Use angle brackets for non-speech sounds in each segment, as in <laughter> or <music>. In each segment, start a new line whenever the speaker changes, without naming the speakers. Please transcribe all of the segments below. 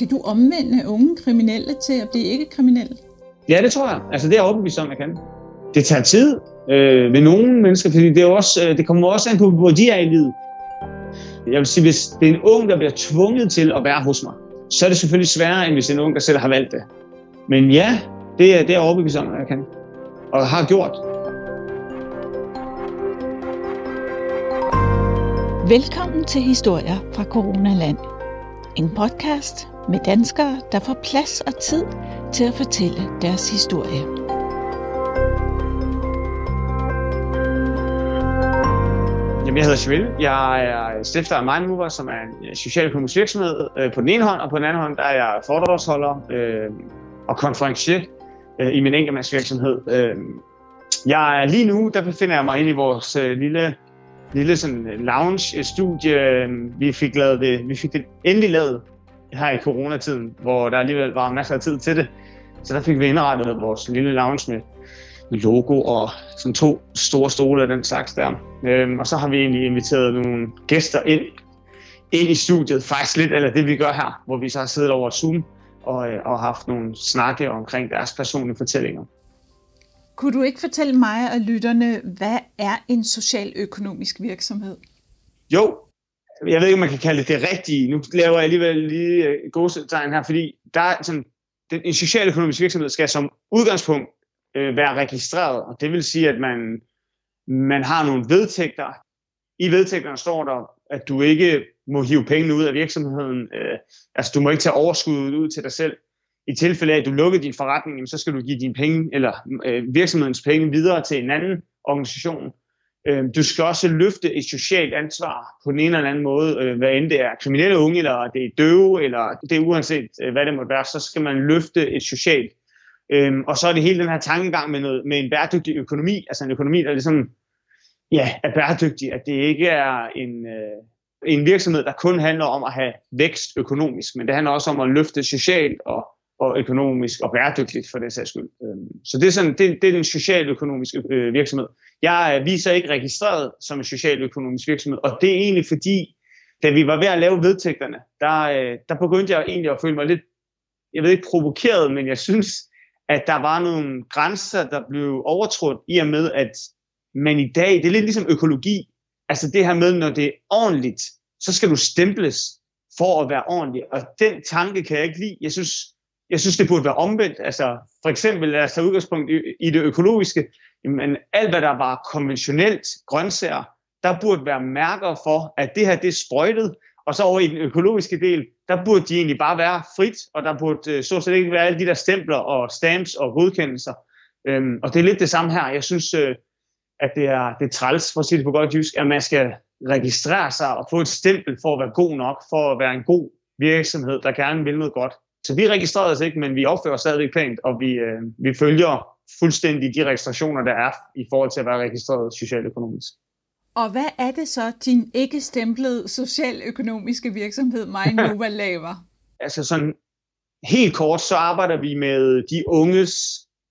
Kan du omvende unge kriminelle til at blive ikke-kriminelle?
Ja, det tror jeg. Altså, det er jeg overbevist om, jeg kan. Det tager tid øh, ved nogle mennesker, fordi det, er også, øh, det kommer også an på, hvor de er i livet. Jeg vil sige, hvis det er en ung, der bliver tvunget til at være hos mig, så er det selvfølgelig sværere, end hvis det er en ung, der selv har valgt det. Men ja, det er, det er jeg overbevist om, at jeg kan. Og har gjort.
Velkommen til Historier fra Coronaland. En podcast med danskere, der får plads og tid til at fortælle deres historie.
Jamen, jeg hedder Chevelle. Jeg er stifter af MindMover, som er en øh, socialøkonomisk virksomhed øh, på den ene hånd, og på den anden hånd der er jeg foredragsholder øh, og konferencier øh, i min enkeltmandsvirksomhed. Øh, jeg er lige nu, der befinder jeg mig inde i vores øh, lille lille sådan lounge-studie. Øh, vi fik, lavet det, vi fik det endelig lavet her i coronatiden, hvor der alligevel var masser af tid til det. Så der fik vi indrettet vores lille lounge med, logo og sådan to store stole af den slags der. Øhm, og så har vi egentlig inviteret nogle gæster ind, ind i studiet, faktisk lidt eller det vi gør her, hvor vi så har siddet over Zoom og, øh, og haft nogle snakke omkring deres personlige fortællinger.
Kunne du ikke fortælle mig og lytterne, hvad er en socialøkonomisk virksomhed?
Jo, jeg ved ikke, om man kan kalde det det rigtige. Nu laver jeg alligevel lige øh, tegn her, fordi der er sådan, den, en socialøkonomisk virksomhed skal som udgangspunkt øh, være registreret, og det vil sige, at man, man har nogle vedtægter. I vedtægterne står der, at du ikke må hive pengene ud af virksomheden. Øh, altså, du må ikke tage overskuddet ud til dig selv i tilfælde af, at du lukker din forretning, så skal du give dine penge, eller øh, virksomhedens penge videre til en anden organisation. Øh, du skal også løfte et socialt ansvar på den ene eller anden måde, øh, hvad end det er kriminelle unge, eller det er døve, eller det er uanset øh, hvad det måtte være, så skal man løfte et socialt. Øh, og så er det hele den her tankegang med, noget, med en bæredygtig økonomi, altså en økonomi, der ligesom ja, er bæredygtig, at det ikke er en, øh, en virksomhed, der kun handler om at have vækst økonomisk, men det handler også om at løfte socialt og og økonomisk og bæredygtigt for det sags skyld. Øhm, så det er, sådan, det, det er den socialøkonomiske øh, virksomhed. Jeg øh, er viser ikke registreret som en socialøkonomisk virksomhed, og det er egentlig fordi, da vi var ved at lave vedtægterne, der, øh, der begyndte jeg egentlig at føle mig lidt, jeg ved ikke provokeret, men jeg synes, at der var nogle grænser, der blev overtrådt i og med, at man i dag, det er lidt ligesom økologi, altså det her med, når det er ordentligt, så skal du stemples for at være ordentlig, og den tanke kan jeg ikke lide. Jeg synes, jeg synes, det burde være omvendt. Altså, for eksempel, lad os tage udgangspunkt i, i det økologiske. Jamen, alt, hvad der var konventionelt grøntsager, der burde være mærker for, at det her, det er sprøjtet. Og så over i den økologiske del, der burde de egentlig bare være frit, og der burde øh, så set ikke være alle de der stempler og stamps og godkendelser. Øhm, og det er lidt det samme her. Jeg synes, øh, at det er, det er træls, for at sige det på godt jysk, at man skal registrere sig og få et stempel for at være god nok, for at være en god virksomhed, der gerne vil noget godt. Så vi registrerer os ikke, men vi opfører os stadigvæk pænt, og vi, øh, vi følger fuldstændig de registrationer, der er i forhold til at være registreret socialøkonomisk.
Og hvad er det så, din ikke stemplede socialøkonomiske virksomhed MindNova <laughs> laver?
altså sådan helt kort, så arbejder vi med de unges,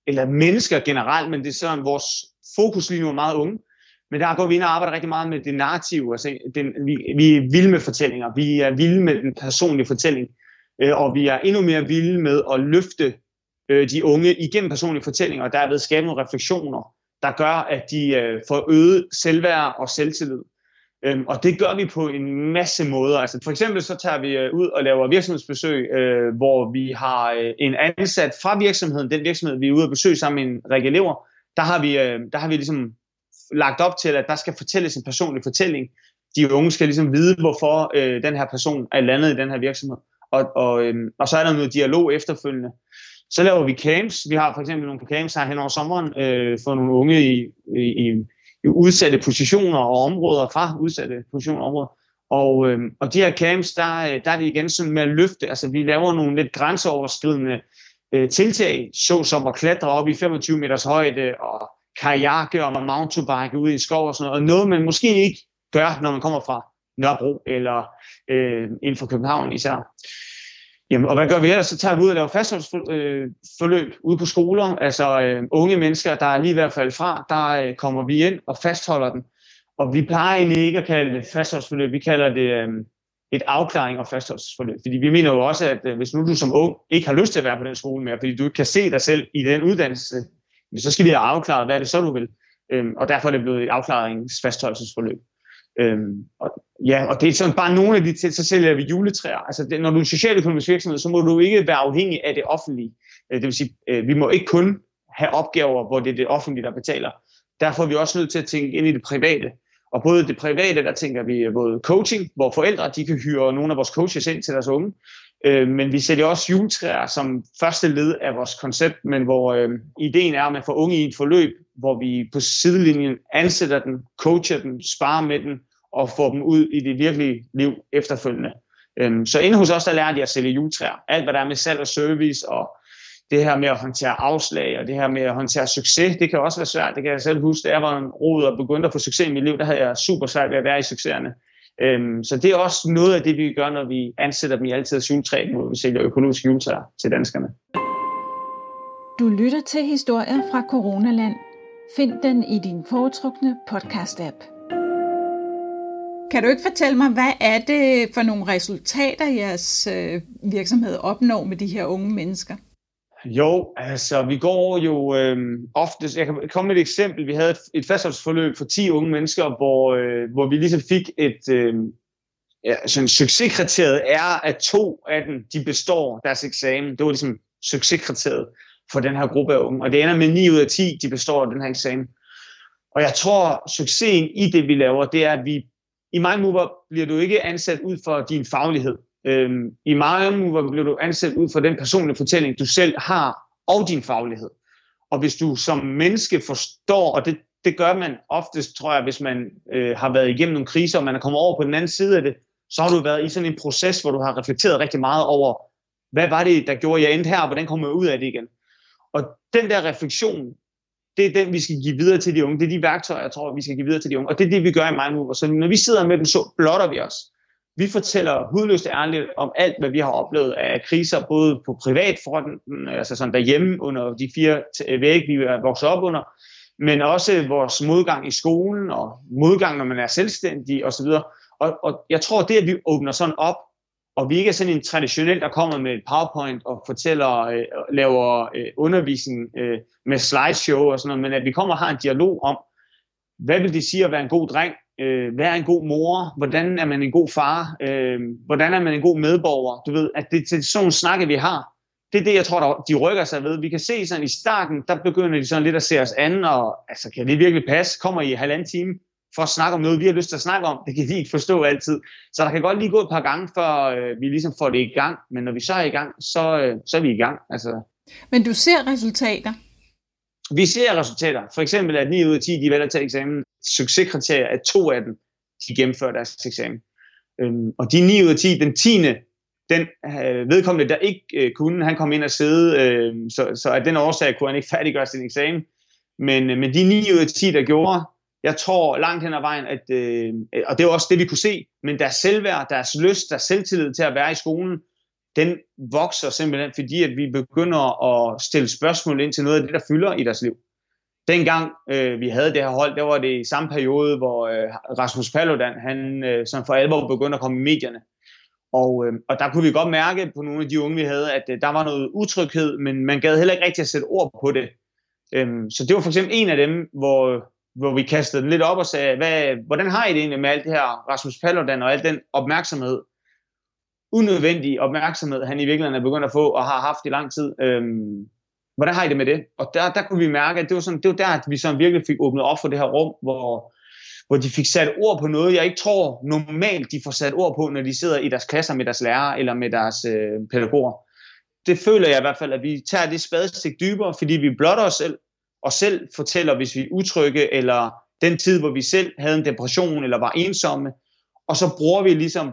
eller mennesker generelt, men det er sådan, vores fokus lige nu er meget unge. Men der går vi ind og arbejder rigtig meget med det narrative. Altså den, vi, vi er vilde med fortællinger. Vi er vilde med den personlige fortælling. Øh, og vi er endnu mere vilde med at løfte øh, de unge igennem personlige fortællinger, og derved skabe nogle refleksioner, der gør, at de øh, får øget selvværd og selvtillid. Øhm, og det gør vi på en masse måder. Altså for eksempel så tager vi ud og laver virksomhedsbesøg, hvor vi har en ansat fra virksomheden, den virksomhed, vi er ude og besøge sammen med en række elever, der har vi, der har vi ligesom lagt op til, at der skal fortælles en personlig fortælling. De unge skal ligesom vide, hvorfor øh, den her person er landet i den her virksomhed og, og, øhm, og så er der noget dialog efterfølgende. Så laver vi camps. Vi har for eksempel nogle camps her hen over sommeren øh, for nogle unge i, i, i udsatte positioner og områder fra udsatte positioner og områder. Og, øhm, og de her camps, der, øh, der er det igen sådan med at løfte. Altså vi laver nogle lidt grænseoverskridende øh, tiltag, såsom at klatre op i 25 meters højde og kajakke og mountainbike ude i skov og sådan noget. Og noget, man måske ikke gør, når man kommer fra Nørrebro eller øh, inden for København især. Jamen, og hvad gør vi ellers? Så tager vi ud og laver fastholdsforløb øh, ude på skoler. Altså øh, unge mennesker, der er lige ved at falde fra, der øh, kommer vi ind og fastholder dem. Og vi plejer egentlig ikke at kalde det fastholdsforløb, vi kalder det, øh, et afklaring og fastholdelsesforløb. Fordi vi mener jo også, at øh, hvis nu du som ung ikke har lyst til at være på den skole mere, fordi du ikke kan se dig selv i den uddannelse, så skal vi have afklaret, hvad er det så, du vil. Øh, og derfor er det blevet et afklaringsfastholdelsesforløb. Øhm, og, ja, og det er sådan bare nogle af de ting, så sælger vi juletræer. Altså, det, når du er en socialøkonomisk virksomhed, så må du ikke være afhængig af det offentlige. Øh, det vil sige, øh, vi må ikke kun have opgaver, hvor det er det offentlige, der betaler. Derfor er vi også nødt til at tænke ind i det private. Og både det private, der tænker vi øh, både coaching, hvor forældre de kan hyre nogle af vores coaches ind til deres unge. Øh, men vi sælger også juletræer som første led af vores koncept, men hvor øh, ideen er, at man får unge i et forløb, hvor vi på sidelinjen ansætter den, coacher den, sparer med den og får dem ud i det virkelige liv efterfølgende. Øh, så inde hos os, der lærer de at sælge juletræer. Alt, hvad der er med salg og service og det her med at håndtere afslag og det her med at håndtere succes, det kan også være svært. Det kan jeg selv huske, da jeg var en rod og begyndte at få succes i mit liv, der havde jeg super svært ved at være i succeserne. Øhm, så det er også noget af det, vi gør, når vi ansætter dem i altid juletræ, hvor vi sælger økologisk juletræ til danskerne.
Du lytter til historier fra Coronaland. Find den i din foretrukne podcast-app. Kan du ikke fortælle mig, hvad er det for nogle resultater, jeres øh, virksomhed opnår med de her unge mennesker?
Jo, altså vi går jo øh, ofte, jeg kan komme med et eksempel, vi havde et, et fastholdsforløb for 10 unge mennesker, hvor, øh, hvor vi ligesom fik et, øh, ja, sådan succeskriteriet er, at to af dem, de består deres eksamen. Det var ligesom succeskriteriet for den her gruppe af unge, og det ender med 9 ud af 10, de består den her eksamen. Og jeg tror, succesen i det, vi laver, det er, at vi i MindMover bliver du ikke ansat ud for din faglighed. Øhm, I hvor bliver du ansat ud fra den personlige fortælling, du selv har, og din faglighed. Og hvis du som menneske forstår, og det, det gør man oftest, tror jeg, hvis man øh, har været igennem nogle kriser, og man er kommet over på den anden side af det, så har du været i sådan en proces, hvor du har reflekteret rigtig meget over, hvad var det, der gjorde, jeg endte her, og hvordan kommer jeg ud af det igen? Og den der refleksion, det er den, vi skal give videre til de unge. Det er de værktøjer, jeg tror, vi skal give videre til de unge. Og det er det, vi gør i MindMover. Så når vi sidder med dem, så blotter vi os. Vi fortæller hudløst ærligt om alt, hvad vi har oplevet af kriser, både på privatfronten, altså sådan derhjemme under de fire vægge, vi er vokset op under, men også vores modgang i skolen og modgang, når man er selvstændig osv. Og, og jeg tror, det at vi åbner sådan op, og vi ikke er sådan en traditionel, der kommer med et PowerPoint og fortæller, øh, laver øh, undervisning øh, med slideshow og sådan noget, men at vi kommer og har en dialog om, hvad vil det sige at være en god dreng? Øh, hvad er en god mor? Hvordan er man en god far? Øh, hvordan er man en god medborger? Du ved, at det, det er sådan nogle snakke, vi har. Det er det, jeg tror, der, de rykker sig ved. Vi kan se sådan i starten, der begynder de sådan lidt at se os an, og altså, kan det virkelig passe? Kommer I halvanden time for at snakke om noget, vi har lyst til at snakke om? Det kan de ikke forstå altid. Så der kan godt lige gå et par gange, før øh, vi ligesom får det i gang. Men når vi så er i gang, så, øh, så er vi i gang. Altså.
Men du ser resultater?
Vi ser resultater. For eksempel, at 9 ud af 10 de vælger til eksamen. Succeskriterier er to af dem, de gennemfører deres eksamen. Øhm, og de 9 ud af 10, den 10. Den øh, vedkommende, der ikke øh, kunne, han kom ind og sidde, øh, så, så af den årsag kunne han ikke <laughs> færdiggøre sin eksamen. Men, øh, men de 9 ud af 10, der gjorde, jeg tror langt hen ad vejen, at, øh, og det er også det, vi kunne se, men deres selvværd, deres lyst, deres selvtillid til at være i skolen, den vokser simpelthen, fordi at vi begynder at stille spørgsmål ind til noget af det, der fylder i deres liv. Dengang øh, vi havde det her hold, der var det i samme periode, hvor øh, Rasmus Paludan, han øh, som for alvor begyndte at komme i medierne. Og, øh, og der kunne vi godt mærke på nogle af de unge, vi havde, at øh, der var noget utryghed, men man gad heller ikke rigtig at sætte ord på det. Øhm, så det var for eksempel en af dem, hvor, hvor vi kastede den lidt op og sagde, hvad, hvordan har I det egentlig med alt det her Rasmus Paludan og al den opmærksomhed, unødvendig opmærksomhed, han i virkeligheden er begyndt at få og har haft i lang tid. Øhm, hvordan har I det med det? Og der, der kunne vi mærke, at det var, sådan, det var der, at vi sådan virkelig fik åbnet op for det her rum, hvor, hvor de fik sat ord på noget, jeg ikke tror normalt, de får sat ord på, når de sidder i deres klasser med deres lærere eller med deres øh, pædagoger. Det føler jeg i hvert fald, at vi tager det spadestik dybere, fordi vi blotter os selv, og selv fortæller, hvis vi er utrygge, eller den tid, hvor vi selv havde en depression, eller var ensomme, og så bruger vi ligesom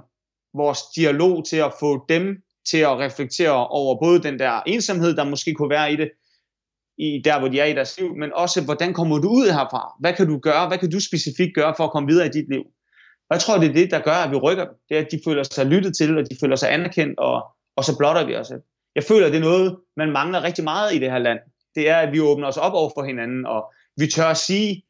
vores dialog til at få dem til at reflektere over både den der ensomhed, der måske kunne være i det, i der hvor de er i deres liv, men også hvordan kommer du ud herfra? Hvad kan du gøre? Hvad kan du specifikt gøre for at komme videre i dit liv? Og jeg tror, det er det, der gør, at vi rykker. Det er, at de føler sig lyttet til, og de føler sig anerkendt, og, og så blotter vi os. Jeg føler, det er noget, man mangler rigtig meget i det her land. Det er, at vi åbner os op over for hinanden, og vi tør at sige,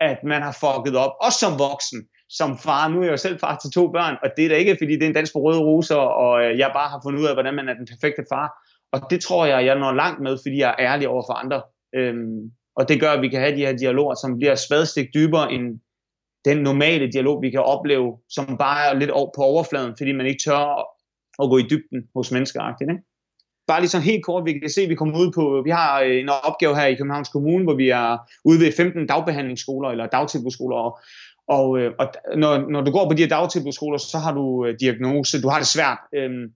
at man har fucket op, også som voksen som far. Nu er jeg jo selv far til to børn, og det er da ikke, fordi det er en dans på røde roser, og øh, jeg bare har fundet ud af, hvordan man er den perfekte far. Og det tror jeg, jeg når langt med, fordi jeg er ærlig over for andre. Øhm, og det gør, at vi kan have de her dialoger, som bliver spadestik dybere end den normale dialog, vi kan opleve, som bare er lidt på overfladen, fordi man ikke tør at gå i dybden hos mennesker. Ikke? Bare lige sådan helt kort, vi kan se, at vi kommer ud på, vi har øh, en opgave her i Københavns Kommune, hvor vi er ude ved 15 dagbehandlingsskoler eller dagtilbudsskoler, og, og, øh, og når, når du går på de her dagtilbudsskoler, så har du øh, diagnose, du har det svært. Øhm,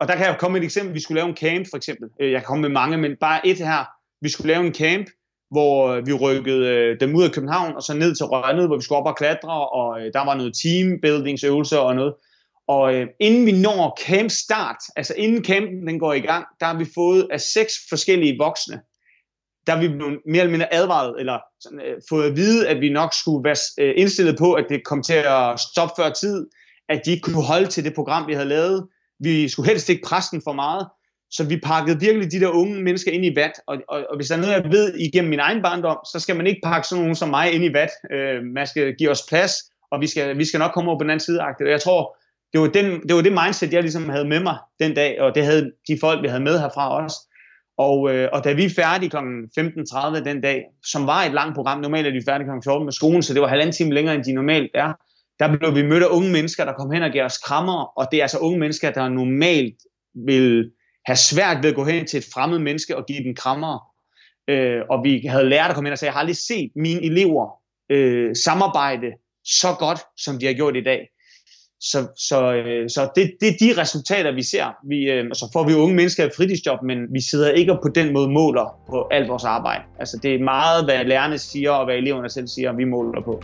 og der kan jeg komme med et eksempel, vi skulle lave en camp for eksempel. Øh, jeg kan komme med mange, men bare et her. Vi skulle lave en camp, hvor vi rykkede øh, dem ud af København og så ned til Rønnet, hvor vi skulle op og klatre, og øh, der var noget teambuildingsøvelser og noget. Og øh, inden vi når camp start, altså inden campen den går i gang, der har vi fået af seks forskellige voksne, der er vi blevet mere eller mindre advaret, eller sådan, øh, fået at vide, at vi nok skulle være øh, indstillet på, at det kom til at stoppe før tid, at de ikke kunne holde til det program, vi havde lavet. Vi skulle helst ikke presse den for meget, så vi pakkede virkelig de der unge mennesker ind i vat. Og, og, og hvis der er noget, jeg ved igennem min egen barndom, så skal man ikke pakke sådan nogen som mig ind i vat. Øh, man skal give os plads, og vi skal, vi skal nok komme over på den anden side. Og jeg tror, det var, den, det var det mindset, jeg ligesom havde med mig den dag, og det havde de folk, vi havde med herfra også. Og, øh, og da vi er færdige kl. 15.30 den dag, som var et langt program, normalt er vi færdige kl. 14 med skolen, så det var halvanden time længere, end de normalt er, der blev vi mødt af unge mennesker, der kom hen og gav os krammer, og det er altså unge mennesker, der normalt vil have svært ved at gå hen til et fremmed menneske og give dem krammer. Øh, og vi havde lært at komme hen og sige, jeg har aldrig set mine elever øh, samarbejde så godt, som de har gjort i dag. Så, så, øh, så det, det er de resultater, vi ser. Vi, øh, så får vi unge mennesker et fritidsjob, men vi sidder ikke på den måde måler på alt vores arbejde. Altså det er meget, hvad lærerne siger, og hvad eleverne selv siger, vi måler på.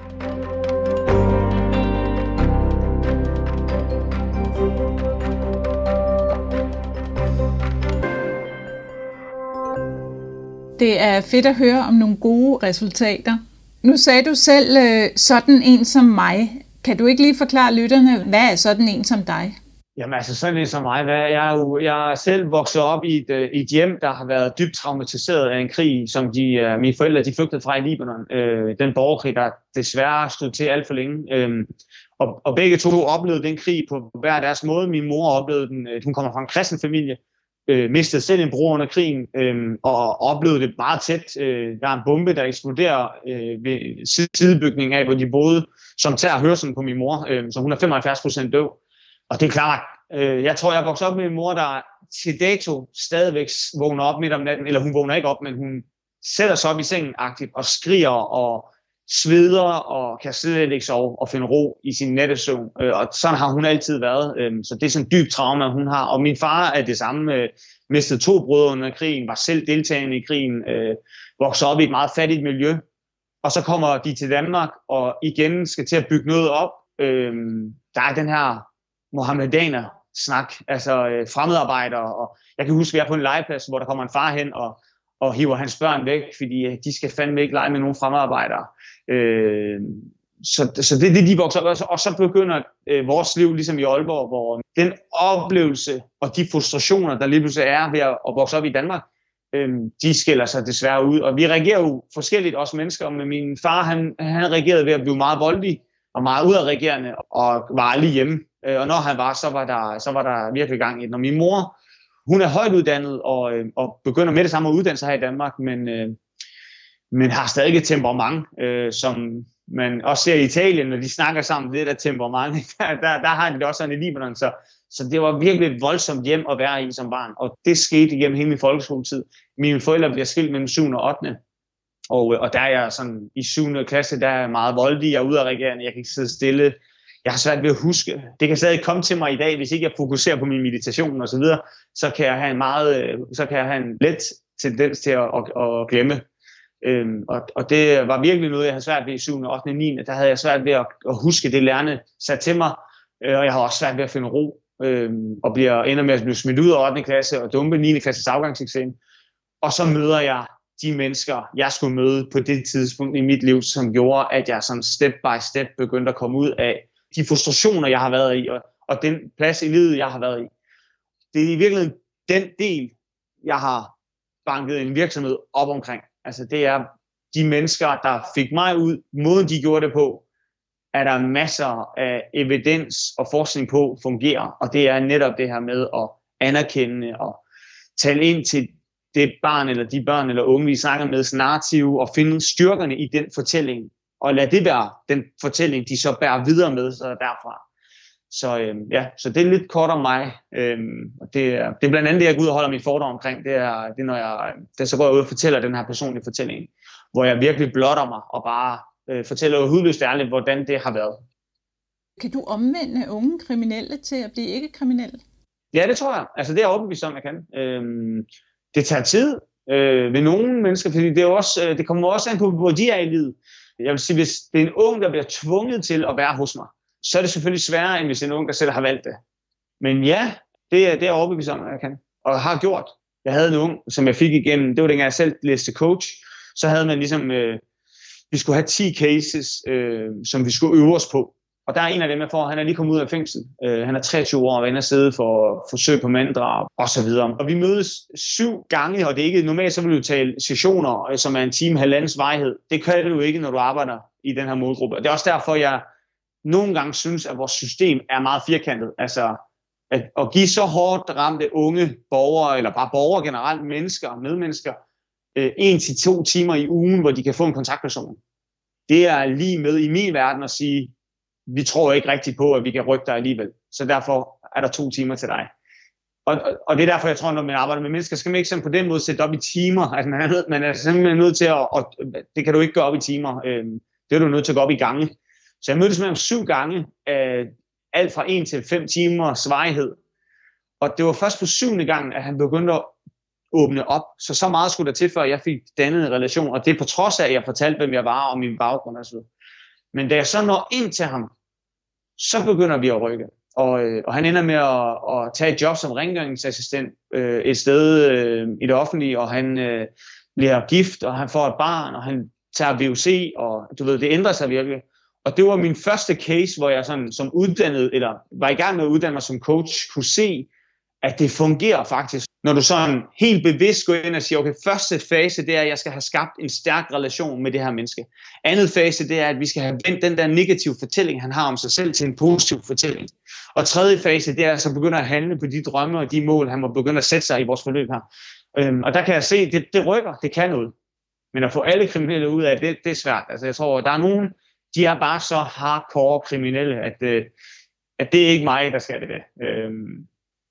Det er fedt at høre om nogle gode resultater. Nu sagde du selv, øh, sådan en som mig kan du ikke lige forklare lytterne, hvad er sådan en som dig?
Jamen altså sådan en som mig, hvad, jeg, er jo, jeg er selv vokset op i et, øh, et hjem, der har været dybt traumatiseret af en krig, som de, uh, mine forældre de flygtede fra i Libanon. Øh, den borgerkrig, der desværre stod til alt for længe. Øh, og, og begge to oplevede den krig på hver deres måde. Min mor oplevede den, øh, hun kommer fra en kristen familie, øh, mistede selv en bror under krigen, øh, og oplevede det meget tæt. Øh, der er en bombe, der eksploderer øh, ved sidebygningen af, hvor de boede som tager hørselen på min mor, øh, så hun er 75% døv. Og det er klart, øh, jeg tror, jeg voksede op med en mor, der til dato stadigvæk vågner op midt om natten, eller hun vågner ikke op, men hun sætter sig op i sengen aktivt og skriger og sveder og kan slet ikke sove og finde ro i sin nattesøvn. Øh, og sådan har hun altid været. Øh, så det er sådan en dyb trauma, hun har. Og min far er det samme. Øh, mistede to brødre under krigen, var selv deltagende i krigen, øh, voksede op i et meget fattigt miljø, og så kommer de til Danmark og igen skal til at bygge noget op. Øh, der er den her Mohammedaner snak, altså øh, fremmedarbejdere, og jeg kan huske, at jeg er på en legeplads, hvor der kommer en far hen og, og hiver hans børn væk, fordi øh, de skal fandme ikke lege med nogen fremmedarbejdere. Øh, så, så det er det, de vokser op, og så begynder øh, vores liv, ligesom i Aalborg, hvor den oplevelse og de frustrationer, der lige pludselig er ved at, at vokse op i Danmark, øhm, de skiller sig desværre ud. Og vi reagerer jo forskelligt, også mennesker. Men min far, han, han reagerede ved at blive meget voldelig og meget udadreagerende og var aldrig hjemme. Øh, og når han var, så var der, så var der virkelig gang i det. Når min mor, hun er højt uddannet og, øh, og begynder med det samme at uddanne sig her i Danmark, men, øh, men har stadig et temperament, øh, som man også ser i Italien, når de snakker sammen, det der temperament, <laughs> der, der, der har de det også sådan i Libanon, så så det var virkelig et voldsomt hjem at være i som barn, og det skete igennem hele min folkeskoletid. Mine forældre bliver skilt mellem 7. og 8. Og, øh, og der er jeg sådan, i 7. klasse, der er jeg meget voldelig, jeg er ude af regeringen, jeg kan ikke sidde stille, jeg har svært ved at huske. Det kan stadig komme til mig i dag, hvis ikke jeg fokuserer på min meditation og så videre, så kan jeg have en meget, øh, så kan jeg have en let tendens til at, at, at glemme. Øhm, og, og det var virkelig noget, jeg havde svært ved i 7. 8. 9. Der havde jeg svært ved at, at huske det lærerne sat til mig, øh, og jeg har også svært ved at finde ro øh, og bliver, ender med at blive smidt ud af 8. klasse og dumpe 9. klasses afgangseksamen. Og så møder jeg de mennesker, jeg skulle møde på det tidspunkt i mit liv, som gjorde, at jeg sådan step by step begyndte at komme ud af de frustrationer, jeg har været i, og, og den plads i livet, jeg har været i. Det er i virkeligheden den del, jeg har banket en virksomhed op omkring. Altså det er de mennesker, der fik mig ud, måden de gjorde det på, er der masser af evidens og forskning på fungerer, og det er netop det her med at anerkende og tale ind til det barn eller de børn eller unge, vi snakker med, narrativ, og finde styrkerne i den fortælling, og lade det være den fortælling, de så bærer videre med sig derfra. Så øhm, ja, så det er lidt kort om mig. Øhm, og det, er, det er blandt andet det, jeg går ud og holder min foredrag omkring. Det er, det er når jeg, det så går jeg ud og fortæller den her personlige fortælling, hvor jeg virkelig blotter mig og bare øh, fortæller hudløst ærligt, hvordan det har været.
Kan du omvende unge kriminelle til at blive ikke-kriminelle?
Ja, det tror jeg. Altså det er jeg overbevist om, jeg kan. Øhm, det tager tid øh, ved nogle mennesker, fordi det, er også, øh, det kommer også an på, hvor de er i livet. Jeg vil sige, hvis det er en ung, der bliver tvunget til at være hos mig, så er det selvfølgelig sværere, end hvis det er en ung, der selv har valgt det. Men ja, det er, det er jeg overbevist om, at jeg kan. Og har gjort. Jeg havde en ung, som jeg fik igennem, det var dengang jeg selv læste coach, så havde man ligesom, øh, vi skulle have 10 cases, øh, som vi skulle øve os på. Og der er en af dem, jeg får, han er lige kommet ud af fængsel. Øh, han er 23 år og er inde og sidde for forsøg på manddrab og så videre. Og vi mødes syv gange, og det er ikke normalt, så vil du tale sessioner, øh, som er en time, halvandens vejhed. Det kan du ikke, når du arbejder i den her målgruppe. Og det er også derfor, jeg nogle gange synes, at vores system er meget firkantet. Altså, at, at give så hårdt ramte unge borgere, eller bare borgere generelt, mennesker, medmennesker, øh, en til to timer i ugen, hvor de kan få en kontaktperson. Det er lige med i min verden at sige, vi tror ikke rigtigt på, at vi kan rykke dig alligevel. Så derfor er der to timer til dig. Og, og det er derfor, jeg tror, når man arbejder med mennesker, skal man ikke på den måde sætte op i timer. <laughs> Altså, man, er nødt, man er simpelthen nødt til at, og det kan du ikke gøre op i timer. Øh, det er du nødt til at gå op i gange. Så jeg mødtes med ham syv gange, øh, alt fra en til fem timer svejhed. Og det var først på syvende gang, at han begyndte at åbne op. Så så meget skulle der til, før jeg fik dannet en relation. Og det er på trods af, at jeg fortalte, hvem jeg var og min baggrund og så Men da jeg så når ind til ham, så begynder vi at rykke. Og, øh, og han ender med at, at tage et job som rengøringsassistent øh, et sted øh, i det offentlige, og han øh, bliver gift, og han får et barn, og han tager VUC, og du ved, det ændrer sig virkelig. Og det var min første case, hvor jeg sådan, som uddannet, eller var i gang med at uddanne mig som coach, kunne se, at det fungerer faktisk. Når du sådan helt bevidst går ind og siger, okay, første fase, det er, at jeg skal have skabt en stærk relation med det her menneske. Andet fase, det er, at vi skal have vendt den der negative fortælling, han har om sig selv, til en positiv fortælling. Og tredje fase, det er så begynder at handle på de drømme og de mål, han må begynde at sætte sig i vores forløb her. Øhm, og der kan jeg se, det, det rykker, det kan noget. Men at få alle kriminelle ud af det, det er svært. Altså jeg tror, der er nogen, de er bare så hardcore kriminelle, at, øh, at det er ikke mig, der skal det. Øhm,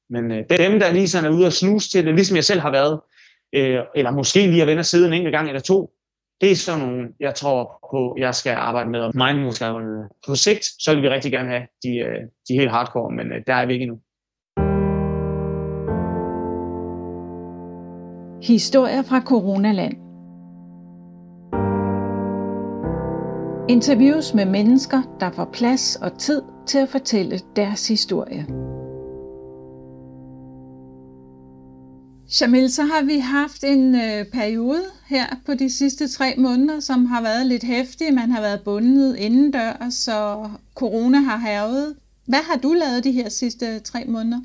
men øh, dem, der lige sådan er ude og snuse til det, ligesom jeg selv har været, øh, eller måske lige at vende side en enkelt gang eller to, det er sådan nogle, jeg tror på, jeg skal arbejde med. Og mindfulness på sigt, så vil vi rigtig gerne have de, øh, de helt hardcore, men øh, der er vi ikke endnu.
Historier fra Coronaland Interviews med mennesker, der får plads og tid til at fortælle deres historie. Jamil, så har vi haft en øh, periode her på de sidste tre måneder, som har været lidt hæftig. Man har været bundet indendørs, så corona har hervet. Hvad har du lavet de her sidste tre måneder?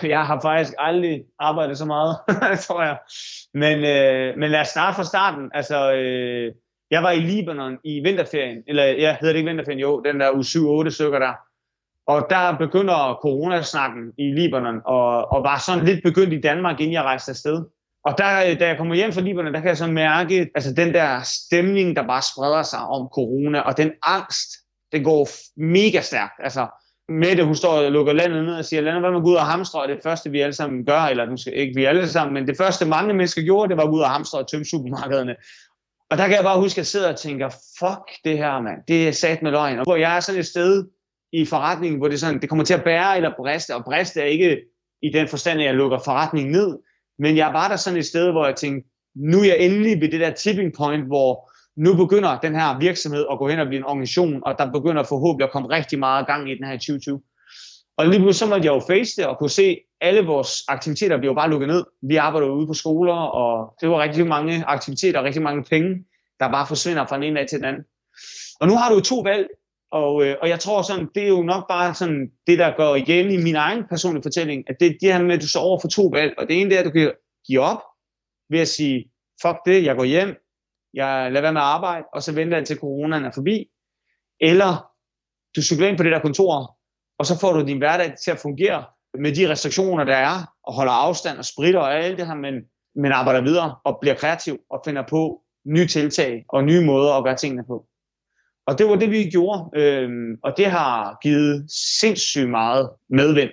<laughs>
Jeg har faktisk aldrig arbejdet så meget, <laughs> tror jeg. Men, øh, men lad os starte fra starten. Altså, øh, jeg var i Libanon i vinterferien, eller ja, hedder det ikke vinterferien, jo, den der u 7-8 stykker der. Og der begynder coronasnakken i Libanon, og, og var sådan lidt begyndt i Danmark, inden jeg rejste afsted. Og der, da jeg kommer hjem fra Libanon, der kan jeg så mærke, altså den der stemning, der bare spreder sig om corona, og den angst, det går mega stærkt. Altså, Mette, hun står og lukker landet ned og siger, lad hvad man gå ud og hamstre, og det første, vi alle sammen gør, eller måske ikke vi alle sammen, men det første, mange mennesker gjorde, det var at gå ud og hamstre og tømme supermarkederne. Og der kan jeg bare huske, at jeg sidder og tænker, fuck det her, mand. Det er sat med løgn. Og hvor jeg er sådan et sted i forretningen, hvor det, sådan, det kommer til at bære eller briste, og briste er ikke i den forstand, at jeg lukker forretningen ned, men jeg var der sådan et sted, hvor jeg tænkte, nu er jeg endelig ved det der tipping point, hvor nu begynder den her virksomhed at gå hen og blive en organisation, og der begynder forhåbentlig at komme rigtig meget gang i den her i 2020. Og lige pludselig så måtte jeg jo face det og kunne se, alle vores aktiviteter blev bare lukket ned. Vi arbejder ude på skoler, og det var rigtig mange aktiviteter og rigtig mange penge, der bare forsvinder fra den ene dag til den anden. Og nu har du to valg, og, øh, og jeg tror sådan, det er jo nok bare sådan det, der går igen i min egen personlige fortælling, at det er det her med, at du står over for to valg, og det ene det er, at du kan give op ved at sige, fuck det, jeg går hjem, jeg lader være med at arbejde, og så venter jeg til coronaen er forbi. eller du cykler ind på det der kontor, og så får du din hverdag til at fungere med de restriktioner, der er, og holder afstand og spritter og alt det her, men, men arbejder videre og bliver kreativ og finder på nye tiltag og nye måder at gøre tingene på. Og det var det, vi gjorde, øh, og det har givet sindssygt meget medvind.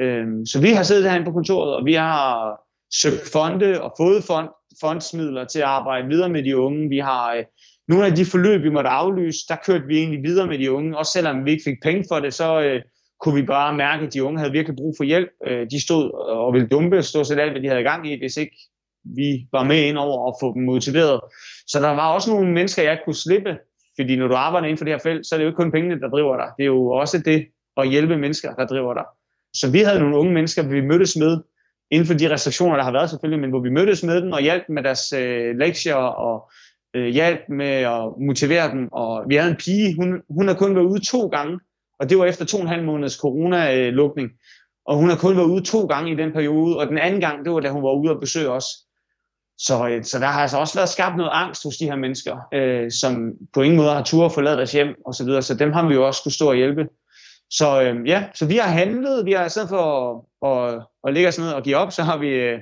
Øh, så vi har siddet herinde på kontoret, og vi har søgt fonde og fået fond, fondsmidler til at arbejde videre med de unge. Vi har øh, nogle af de forløb, vi måtte aflyse, der kørte vi egentlig videre med de unge. Også selvom vi ikke fik penge for det, så øh, kunne vi bare mærke, at de unge havde virkelig brug for hjælp. Øh, de stod og ville dumpe stort set alt, hvad de havde gang i, hvis ikke vi var med ind over og få dem motiveret. Så der var også nogle mennesker, jeg kunne slippe, fordi når du arbejder inden for det her felt, så er det jo ikke kun pengene, der driver dig. Det er jo også det at hjælpe mennesker, der driver dig. Så vi havde nogle unge mennesker, vi mødtes med, inden for de restriktioner, der har været selvfølgelig, men hvor vi mødtes med dem og hjalp med deres øh, lektier og øh, hjalp med at motivere dem. Og vi havde en pige, hun, hun har kun været ude to gange, og det var efter to og en halv måneds coronalukning. Og hun har kun været ude to gange i den periode, og den anden gang, det var da hun var ude og besøge os. Så, øh, så der har altså også været skabt noget angst hos de her mennesker, øh, som på ingen måde har tur at forlade deres hjem og så videre. Så dem har vi jo også skulle stå og hjælpe. Så øh, ja, så vi har handlet, vi har i stedet for at, at, at ligge os ned og give op, så har vi, øh,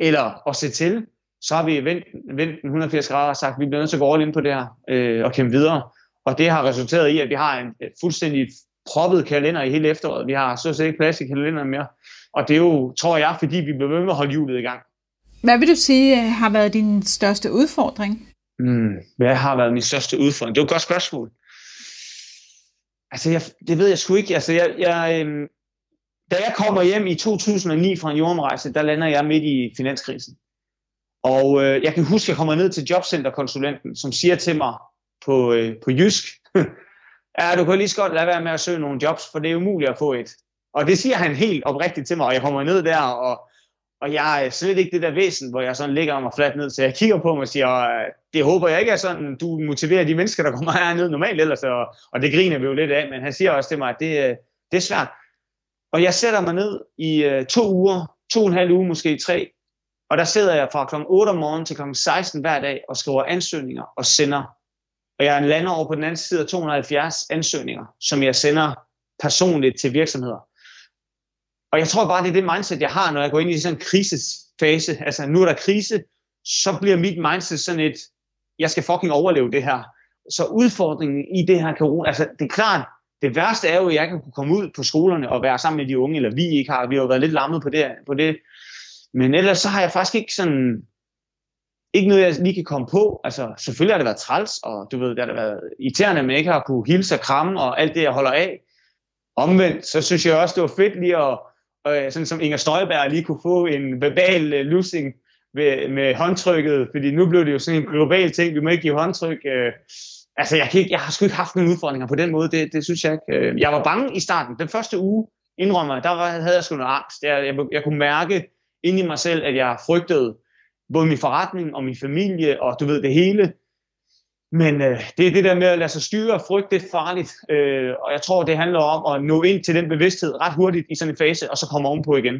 eller at se til, så har vi vendt, vendt 180 grader og sagt, at vi bliver nødt til at gå all ind på det her øh, og kæmpe videre. Og det har resulteret i, at vi har en fuldstændig proppet kalender i hele efteråret. Vi har så set ikke plads i kalenderen mere. Og det er jo, tror jeg, fordi vi bliver ved med at holde hjulet i gang.
Hvad vil du sige øh, har været din største udfordring?
Mm, hvad har været min største udfordring? Det er et godt spørgsmål. Altså, jeg, det ved jeg sgu ikke. Altså, jeg, jeg, øh, da jeg kommer hjem i 2009 fra en jordomrejse, der lander jeg midt i finanskrisen. Og øh, jeg kan huske, at jeg kommer ned til jobcenterkonsulenten, som siger til mig på, øh, på jysk, <laughs> ja, du kan lige så godt lade være med at søge nogle jobs, for det er umuligt at få et. Og det siger han helt oprigtigt til mig, og jeg kommer ned der, og, og jeg er slet ikke det der væsen, hvor jeg sådan ligger mig fladt ned, så jeg kigger på mig og siger, øh, det håber jeg ikke er sådan, du motiverer de mennesker, der kommer <laughs> herned normalt ellers, og, og det griner vi jo lidt af, men han siger også til mig, at det, øh, det er svært. Og jeg sætter mig ned i uh, to uger, to og en halv uge, måske tre, og der sidder jeg fra kl. 8 om morgenen til kl. 16 hver dag og skriver ansøgninger og sender. Og jeg lander over på den anden side af 270 ansøgninger, som jeg sender personligt til virksomheder. Og jeg tror bare, det er det mindset, jeg har, når jeg går ind i sådan en krisesfase. Altså, nu er der krise, så bliver mit mindset sådan et, jeg skal fucking overleve det her. Så udfordringen i det her corona, altså det er klart, det værste er jo, at jeg kan kunne komme ud på skolerne og være sammen med de unge, eller vi ikke har, vi har jo været lidt lammet på det, på det. Men ellers så har jeg faktisk ikke sådan, ikke noget, jeg lige kan komme på. Altså, selvfølgelig har det været træls, og du ved, det har været irriterende, men ikke har kunne hilse og kramme og alt det, jeg holder af. Omvendt, så synes jeg også, det var fedt lige at, øh, sådan som Inger Støjberg lige kunne få en verbal øh, losing med, med håndtrykket, fordi nu blev det jo sådan en global ting, vi må ikke give håndtryk. Øh, altså, jeg, kan ikke, jeg har sgu ikke haft nogen udfordringer på den måde, det, det synes jeg ikke. Øh, jeg var bange i starten. Den første uge, indrømmer der var, havde jeg sgu noget angst. Jeg, jeg, jeg kunne mærke ind i mig selv, at jeg frygtede både min forretning og min familie, og du ved det hele. Men øh, det er det der med at lade sig styre og frygte, det er farligt. Øh, og jeg tror, det handler om at nå ind til den bevidsthed ret hurtigt i sådan en fase, og så komme ovenpå igen.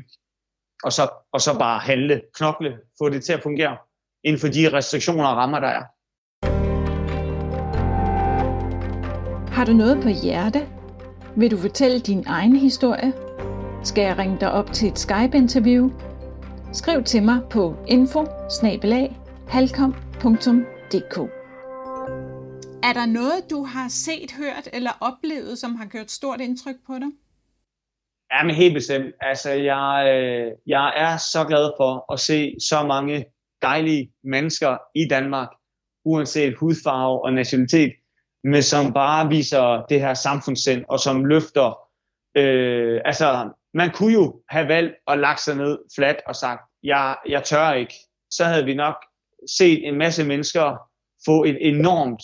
Og så, og så bare handle, knokle, få det til at fungere inden for de restriktioner og rammer, der er.
Har du noget på hjerte? Vil du fortælle din egen historie? Skal jeg ringe dig op til et Skype-interview? Skriv til mig på info er der noget, du har set, hørt eller oplevet, som har gjort stort indtryk på dig?
Ja, men helt bestemt. Altså, jeg, øh, jeg er så glad for at se så mange dejlige mennesker i Danmark, uanset hudfarve og nationalitet, men som bare viser det her samfundssind, og som løfter. Øh, altså, man kunne jo have valgt at lagt sig ned fladt og sagt, jeg, jeg tør ikke. Så havde vi nok set en masse mennesker få et enormt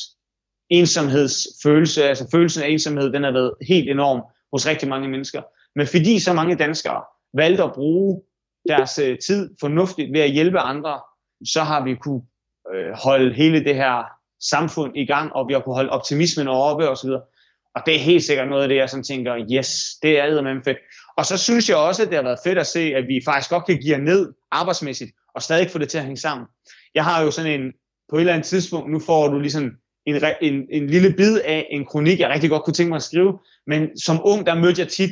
ensomhedsfølelse, altså følelsen af ensomhed, den har været helt enorm hos rigtig mange mennesker. Men fordi så mange danskere valgte at bruge deres øh, tid fornuftigt ved at hjælpe andre, så har vi kunne øh, holde hele det her samfund i gang, og vi har kunne holde optimismen oppe osv. Og det er helt sikkert noget af det, jeg sådan tænker, yes, det er med fedt. Og så synes jeg også, at det har været fedt at se, at vi faktisk godt kan give ned arbejdsmæssigt, og stadig få det til at hænge sammen. Jeg har jo sådan en, på et eller andet tidspunkt, nu får du ligesom en, en, en lille bid af en kronik, jeg rigtig godt kunne tænke mig at skrive, men som ung, der mødte jeg tit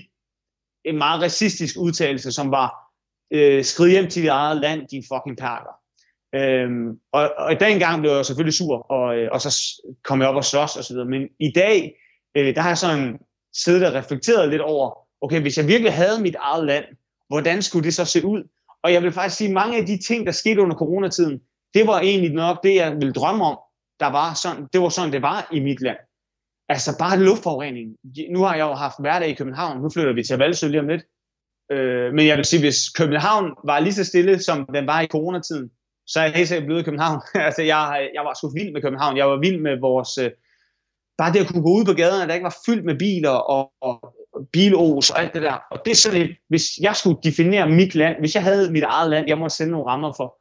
en meget racistisk udtalelse, som var, øh, skrid hjem til dit eget land, din fucking perker. Øhm, og, og i blev jeg selvfølgelig sur, og, øh, og så kom jeg op og slås og så videre. Men i dag, øh, der har jeg sådan siddet og reflekteret lidt over, okay, hvis jeg virkelig havde mit eget land, hvordan skulle det så se ud? Og jeg vil faktisk sige, mange af de ting, der skete under coronatiden, det var egentlig nok det, jeg ville drømme om, der var sådan, det var sådan, det var i mit land. Altså bare luftforurening. Nu har jeg jo haft hverdag i København, nu flytter vi til Valsø lige om lidt. Øh, men jeg vil sige, hvis København var lige så stille, som den var i coronatiden, så er jeg helt sikkert blevet i København. <laughs> altså, jeg, jeg var sgu vild med København. Jeg var vild med vores... Øh, bare det at kunne gå ud på gaden, at der ikke var fyldt med biler og, og bilos og alt det der. Og det er sådan et, hvis jeg skulle definere mit land, hvis jeg havde mit eget land, jeg måtte sende nogle rammer for,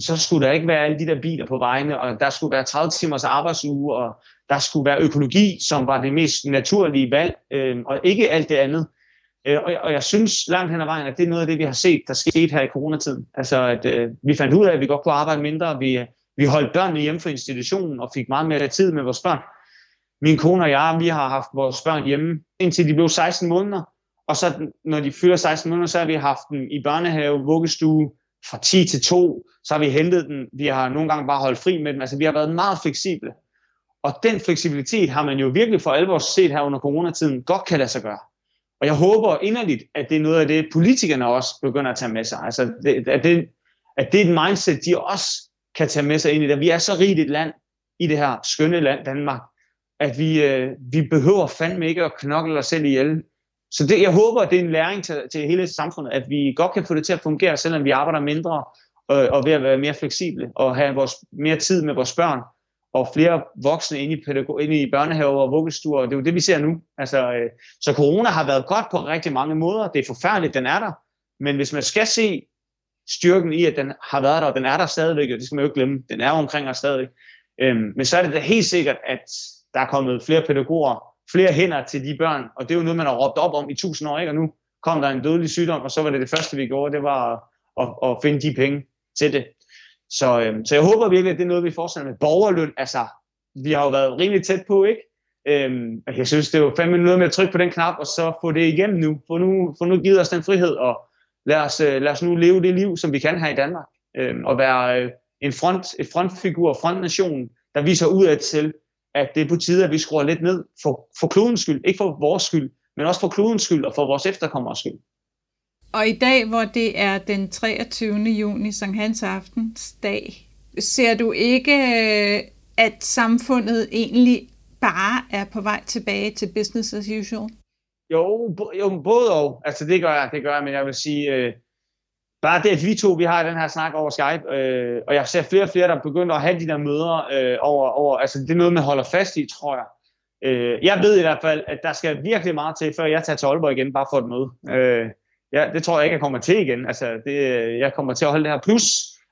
så skulle der ikke være alle de der biler på vejene, og der skulle være 30 timers arbejdsuge, og der skulle være økologi, som var det mest naturlige valg, øh, og ikke alt det andet. Øh, og, og jeg synes langt hen ad vejen, at det er noget af det, vi har set, der skete her i coronatiden. Altså, at øh, vi fandt ud af, at vi godt kunne arbejde mindre, vi, vi holdt børnene hjemme fra institutionen, og fik meget mere tid med vores børn. Min kone og jeg, vi har haft vores børn hjemme, indtil de blev 16 måneder, og så når de fylder 16 måneder, så har vi haft dem i børnehave, vuggestue, fra 10 til 2, så har vi hentet den, vi har nogle gange bare holdt fri med dem, altså vi har været meget fleksible. Og den fleksibilitet har man jo virkelig for alvor set her under coronatiden, godt kan lade sig gøre. Og jeg håber inderligt, at det er noget af det, politikerne også begynder at tage med sig. Altså, det, at, det, at det er et mindset, de også kan tage med sig ind i det. Vi er så rigt et land i det her skønne land, Danmark, at vi, øh, vi behøver fandme ikke at knokle os selv ihjel. Så det, jeg håber, at det er en læring til, til hele samfundet, at vi godt kan få det til at fungere, selvom vi arbejder mindre og, og ved at være mere fleksible og have vores, mere tid med vores børn og flere voksne inde i, pædagog, inde i børnehaver og vuggestuer. Det er jo det, vi ser nu. Altså, øh, så corona har været godt på rigtig mange måder. Det er forfærdeligt, den er der. Men hvis man skal se styrken i, at den har været der, og den er der stadigvæk, og det skal man jo ikke glemme, den er omkring os stadigvæk. Øhm, men så er det da helt sikkert, at der er kommet flere pædagoger, flere hænder til de børn, og det er jo noget, man har råbt op om i tusind år, ikke? og nu kom der en dødelig sygdom, og så var det det første, vi gjorde, det var at, at, at finde de penge til det. Så, øhm, så jeg håber virkelig, at det er noget, vi fortsætter med. Borgerløn, altså, vi har jo været rimelig tæt på, ikke? Øhm, jeg synes, det er jo fandme noget med at trykke på den knap, og så få det igennem nu. Få nu, få nu givet os den frihed, og lad os, øh, lad os nu leve det liv, som vi kan her i Danmark. Øhm, og være øh, en front, et frontfigur, frontnation, der viser ud til, at det er på tide, at vi skruer lidt ned for, for klodens skyld. Ikke for vores skyld, men også for klodens skyld og for vores efterkommers skyld.
Og i dag, hvor det er den 23. juni, Sankt Hans Aftens dag, ser du ikke, øh, at samfundet egentlig bare er på vej tilbage til business as usual?
Jo, jo både og. Altså det gør jeg, det gør jeg, men jeg vil sige, øh, bare det, at vi to, vi har den her snak over Skype, øh, og jeg ser flere og flere, der begynder at have de der møder øh, over, over, altså det er noget, man holder fast i, tror jeg. Øh, jeg ved i hvert fald, at der skal virkelig meget til, før jeg tager til Aalborg igen, bare for et møde. Øh, ja, det tror jeg ikke, jeg kommer til igen. Altså, det, øh, jeg kommer til at holde det her. Plus,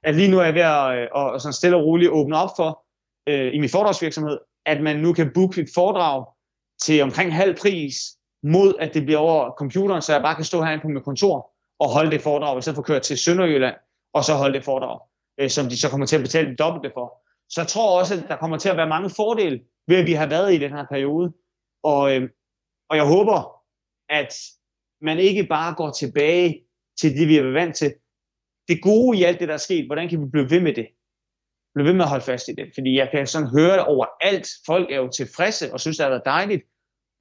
at lige nu er jeg ved at, øh, og, og sådan stille og roligt åbne op for, øh, i min foredragsvirksomhed, at man nu kan booke et foredrag til omkring halv pris, mod at det bliver over computeren, så jeg bare kan stå herinde på mit kontor og holde det foredrag, i stedet for at køre til Sønderjylland, og så holde det foredrag, øh, som de så kommer til at betale det dobbelte for. Så jeg tror også, at der kommer til at være mange fordele ved, at vi har været i den her periode. Og, øh, og jeg håber, at man ikke bare går tilbage til det, vi er vant til. Det gode i alt det, der er sket, hvordan kan vi blive ved med det? Blive ved med at holde fast i det. Fordi jeg kan sådan høre det overalt. Folk er jo tilfredse og synes, det har været dejligt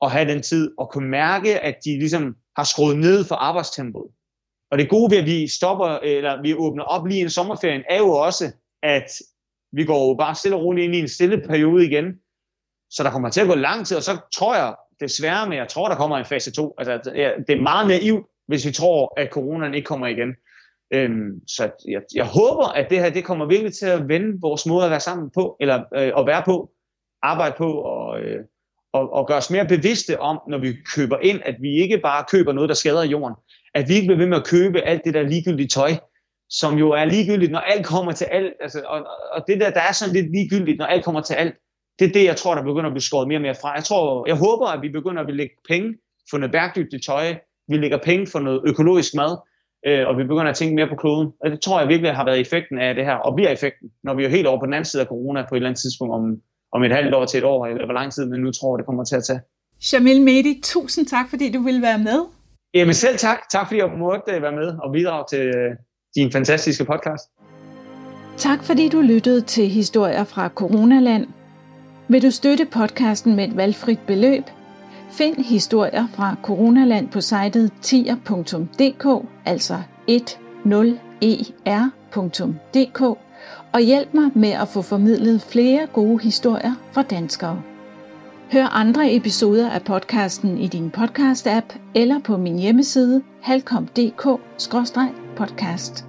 at have den tid og kunne mærke, at de ligesom har skruet ned for arbejdstempoet. Og det gode ved, at vi stopper, øh, eller vi åbner op lige en sommerferien, er jo også, at vi går bare stille og roligt ind i en stille periode igen. Så der kommer til at gå lang tid, og så tror jeg desværre, men jeg tror, der kommer en fase 2. Altså, det er meget naivt, hvis vi tror, at coronaen ikke kommer igen. Øhm, så jeg, jeg håber, at det her det kommer virkelig til at vende vores måde at være sammen på, eller øh, at være på, arbejde på, og, øh, og, og gøre os mere bevidste om, når vi køber ind, at vi ikke bare køber noget, der skader jorden, at vi ikke bliver ved med at købe alt det der ligegyldige tøj, som jo er ligegyldigt, når alt kommer til alt. Altså, og, og det der, der er sådan lidt ligegyldigt, når alt kommer til alt, det er det, jeg tror, der begynder at blive skåret mere og mere fra. Jeg, tror, jeg håber, at vi begynder at lægge penge for noget bæredygtigt tøj, vi lægger penge for noget økologisk mad, øh, og vi begynder at tænke mere på kloden. Og det tror jeg virkelig har været effekten af det her, og bliver effekten, når vi er helt over på den anden side af corona på et eller andet tidspunkt om, om et halvt år til et år, eller hvor lang tid man nu tror, det kommer til at tage.
Jamil Medi, tusind tak, fordi du ville være med.
Jamen selv tak. Tak fordi jeg måtte øh, være med og bidrage til øh, din fantastiske podcast.
Tak fordi du lyttede til historier fra Coronaland. Vil du støtte podcasten med et valgfrit beløb? Find historier fra Coronaland på sitet tier.dk, altså 10er.dk, og hjælp mig med at få formidlet flere gode historier fra danskere. Hør andre episoder af podcasten i din podcast-app eller på min hjemmeside halkom.dk-podcast.